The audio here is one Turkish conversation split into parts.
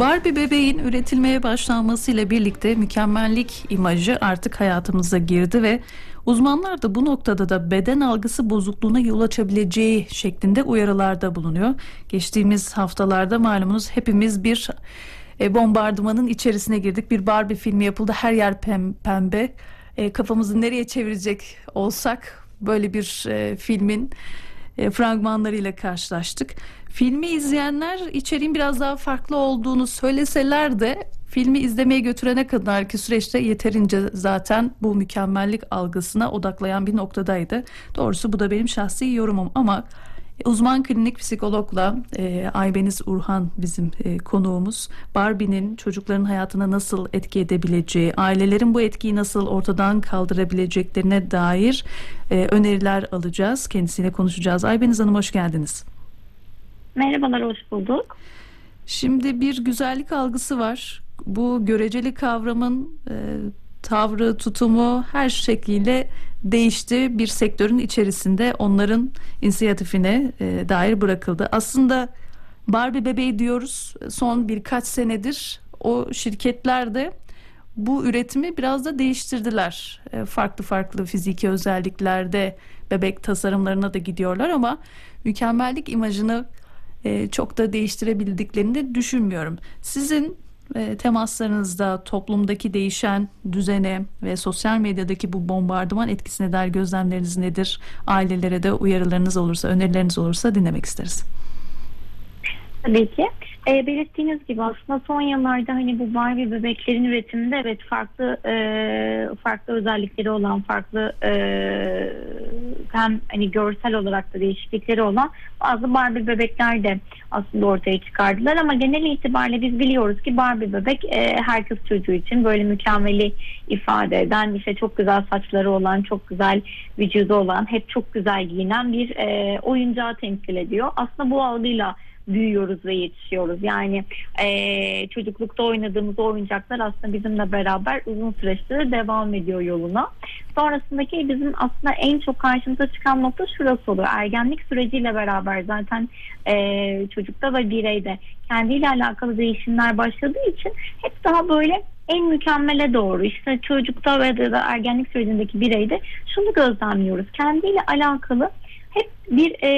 Barbie bebeğin üretilmeye başlanmasıyla birlikte mükemmellik imajı artık hayatımıza girdi ve uzmanlar da bu noktada da beden algısı bozukluğuna yol açabileceği şeklinde uyarılarda bulunuyor. Geçtiğimiz haftalarda malumunuz hepimiz bir e, bombardımanın içerisine girdik. Bir Barbie filmi yapıldı. Her yer pem- pembe. E, kafamızı nereye çevirecek olsak böyle bir e, filmin e, fragmanlarıyla karşılaştık. Filmi izleyenler içeriğin biraz daha farklı olduğunu söyleseler de filmi izlemeye götürene kadarki süreçte yeterince zaten bu mükemmellik algısına odaklayan bir noktadaydı. Doğrusu bu da benim şahsi yorumum ama Uzman klinik psikologla e, Aybeniz Urhan bizim e, konuğumuz. Barbie'nin çocukların hayatına nasıl etki edebileceği, ailelerin bu etkiyi nasıl ortadan kaldırabileceklerine dair e, öneriler alacağız. Kendisiyle konuşacağız. Aybeniz Hanım hoş geldiniz. Merhabalar, hoş bulduk. Şimdi bir güzellik algısı var. Bu göreceli kavramın e, tavrı, tutumu her şekliyle değişti. Bir sektörün içerisinde onların inisiyatifine e, dair bırakıldı. Aslında Barbie bebeği diyoruz. Son birkaç senedir o şirketler de bu üretimi biraz da değiştirdiler. E, farklı farklı fiziki özelliklerde bebek tasarımlarına da gidiyorlar ama mükemmellik imajını e, çok da değiştirebildiklerini de düşünmüyorum. Sizin e, temaslarınızda toplumdaki değişen düzene ve sosyal medyadaki bu bombardıman etkisine dair gözlemleriniz nedir? Ailelere de uyarılarınız olursa, önerileriniz olursa dinlemek isteriz. Tabii ki. E, belirttiğiniz gibi aslında son yıllarda hani bu Barbie bebeklerin üretiminde evet farklı e, farklı özellikleri olan farklı e, hem hani görsel olarak da değişiklikleri olan bazı Barbie bebekler de aslında ortaya çıkardılar ama genel itibariyle biz biliyoruz ki Barbie bebek e, her kız çocuğu için böyle mükemmeli ifade eden işte çok güzel saçları olan çok güzel vücudu olan hep çok güzel giyinen bir e, oyuncağı temsil ediyor. Aslında bu algıyla büyüyoruz ve yetişiyoruz. Yani e, çocuklukta oynadığımız oyuncaklar aslında bizimle beraber uzun süreçte devam ediyor yoluna. Sonrasındaki bizim aslında en çok karşımıza çıkan nokta şurası oluyor. Ergenlik süreciyle beraber zaten e, çocukta ve bireyde kendiyle alakalı değişimler başladığı için hep daha böyle en mükemmele doğru işte çocukta ve da ergenlik sürecindeki bireyde şunu gözlemliyoruz. Kendiyle alakalı hep bir e,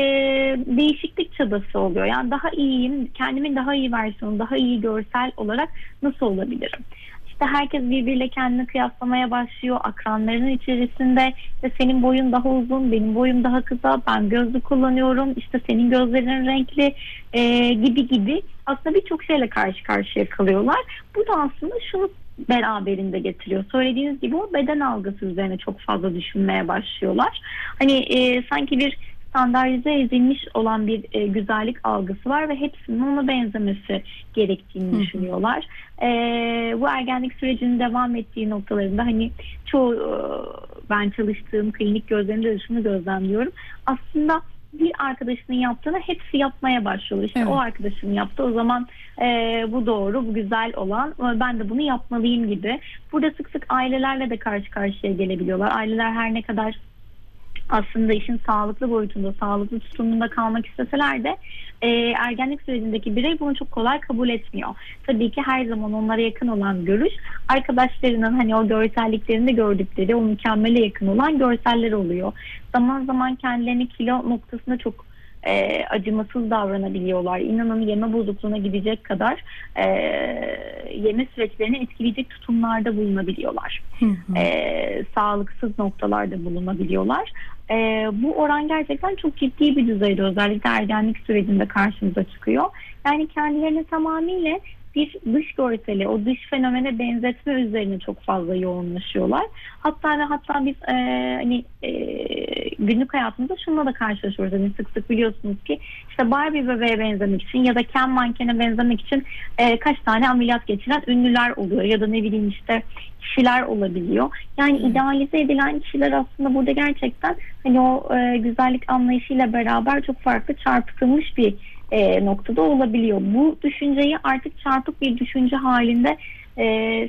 değişiklik çabası oluyor. Yani daha iyiyim, kendimin daha iyi versiyonu, daha iyi görsel olarak nasıl olabilirim? İşte herkes birbiriyle kendini kıyaslamaya başlıyor. Akranların içerisinde işte senin boyun daha uzun, benim boyum daha kısa, ben gözlük kullanıyorum, işte senin gözlerin renkli e, gibi gibi aslında birçok şeyle karşı karşıya kalıyorlar. Bu da aslında şunu beraberinde getiriyor. Söylediğiniz gibi o beden algısı üzerine çok fazla düşünmeye başlıyorlar. Hani e, sanki bir standartize edilmiş olan bir e, güzellik algısı var ve hepsinin ona benzemesi gerektiğini Hı. düşünüyorlar. E, bu ergenlik sürecinin devam ettiği noktalarında hani çoğu e, ben çalıştığım klinik gözlerimde de şunu gözlemliyorum. Aslında bir arkadaşının yaptığını hepsi yapmaya başlıyor. İşte evet. o arkadaşının yaptı o zaman e, bu doğru, bu güzel olan ben de bunu yapmalıyım gibi. Burada sık sık ailelerle de karşı karşıya gelebiliyorlar. Aileler her ne kadar aslında işin sağlıklı boyutunda, sağlıklı tutumunda kalmak isteseler de e, ergenlik sürecindeki birey bunu çok kolay kabul etmiyor. Tabii ki her zaman onlara yakın olan görüş arkadaşlarının hani o görselliklerinde gördükleri o mükemmele yakın olan görseller oluyor. Zaman zaman kendilerini kilo noktasında çok e, acımasız davranabiliyorlar. İnanın yeme bozukluğuna gidecek kadar e, yeme süreçlerini etkileyecek tutumlarda bulunabiliyorlar. E, sağlıksız noktalarda bulunabiliyorlar. E, bu oran gerçekten çok ciddi bir düzeyde özellikle ergenlik sürecinde karşımıza çıkıyor. Yani kendilerini tamamıyla bir dış görseli, o dış fenomene benzetme üzerine çok fazla yoğunlaşıyorlar. Hatta ve hatta biz e, hani e, günlük hayatımızda şununla da karşılaşıyoruz. Hani sık sık biliyorsunuz ki işte Barbie bebeğe benzemek için ya da Ken mankene benzemek için e, kaç tane ameliyat geçiren ünlüler oluyor ya da ne bileyim işte kişiler olabiliyor. Yani hmm. idealize edilen kişiler aslında burada gerçekten hani o e, güzellik anlayışıyla beraber çok farklı çarpıtılmış bir e, noktada olabiliyor. Bu düşünceyi artık çarpık bir düşünce halinde e,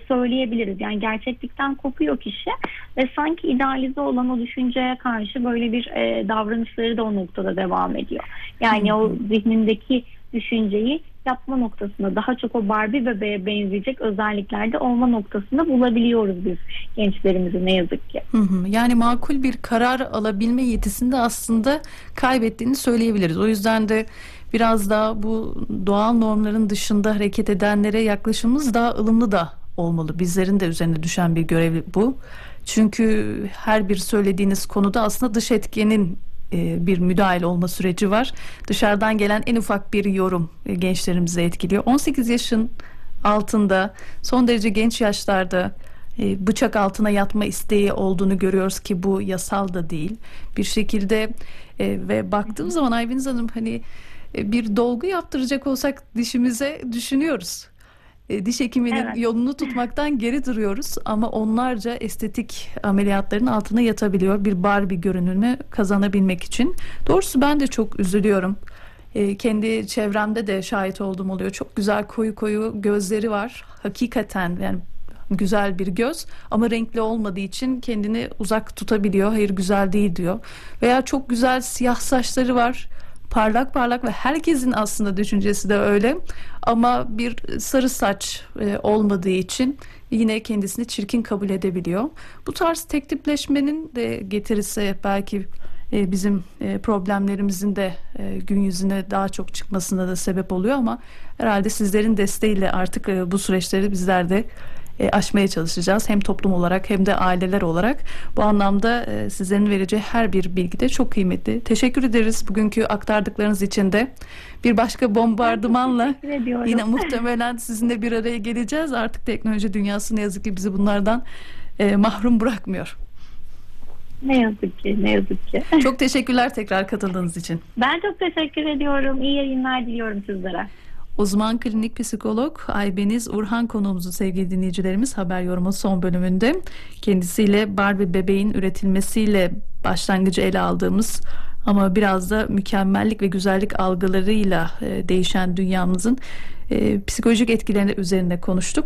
söyleyebiliriz. Yani gerçeklikten kopuyor kişi ve sanki idealize olan o düşünceye karşı böyle bir e, davranışları da o noktada devam ediyor. Yani o zihnindeki düşünceyi yapma noktasında daha çok o Barbie bebeğe benzeyecek özelliklerde olma noktasında bulabiliyoruz biz gençlerimizi ne yazık ki. Hı hı. Yani makul bir karar alabilme yetisini de aslında kaybettiğini söyleyebiliriz. O yüzden de biraz daha bu doğal normların dışında hareket edenlere yaklaşımımız daha ılımlı da olmalı. Bizlerin de üzerine düşen bir görev bu. Çünkü her bir söylediğiniz konuda aslında dış etkenin e, bir müdahil olma süreci var. Dışarıdan gelen en ufak bir yorum e, gençlerimizi etkiliyor. 18 yaşın altında son derece genç yaşlarda e, bıçak altına yatma isteği olduğunu görüyoruz ki bu yasal da değil. Bir şekilde ve baktığım zaman Ayviniz Hanım hani bir dolgu yaptıracak olsak dişimize düşünüyoruz. E, Diş hekiminin Evet. yolunu tutmaktan geri duruyoruz ama onlarca estetik ameliyatların altına yatabiliyor bir Barbie görünümü kazanabilmek için. Doğrusu ben de çok üzülüyorum. E, kendi çevremde de şahit olduğum oluyor. Çok güzel koyu koyu gözleri var. Hakikaten yani güzel bir göz ama renkli olmadığı için kendini uzak tutabiliyor. Hayır güzel değil diyor. Veya çok güzel siyah saçları var. Parlak parlak ve herkesin aslında düşüncesi de öyle. Ama bir sarı saç e, olmadığı için yine kendisini çirkin kabul edebiliyor. Bu tarz tek tipleşmenin de getirisi belki e, bizim e, problemlerimizin de gün yüzüne daha çok çıkmasına da sebep oluyor ama herhalde sizlerin desteğiyle artık bu süreçleri bizler de e, aşmaya çalışacağız. Hem toplum olarak hem de aileler olarak. Bu anlamda e, sizlerin vereceği her bir bilgi de çok kıymetli. Teşekkür ederiz bugünkü aktardıklarınız için de. Bir başka bombardımanla yine muhtemelen sizinle bir araya geleceğiz. Artık teknoloji dünyası ne yazık ki bizi bunlardan e, mahrum bırakmıyor. Ne yazık ki, ne yazık ki. Çok teşekkürler tekrar katıldığınız için. Ben çok teşekkür ediyorum. İyi yayınlar diliyorum sizlere. Uzman klinik psikolog Aybeniz Urhan konuğumuzu sevgili dinleyicilerimiz haber yorumu son bölümünde kendisiyle Barbie bebeğin üretilmesiyle başlangıcı ele aldığımız ama biraz da mükemmellik ve güzellik algılarıyla e, değişen dünyamızın e, psikolojik etkilerini üzerine konuştuk.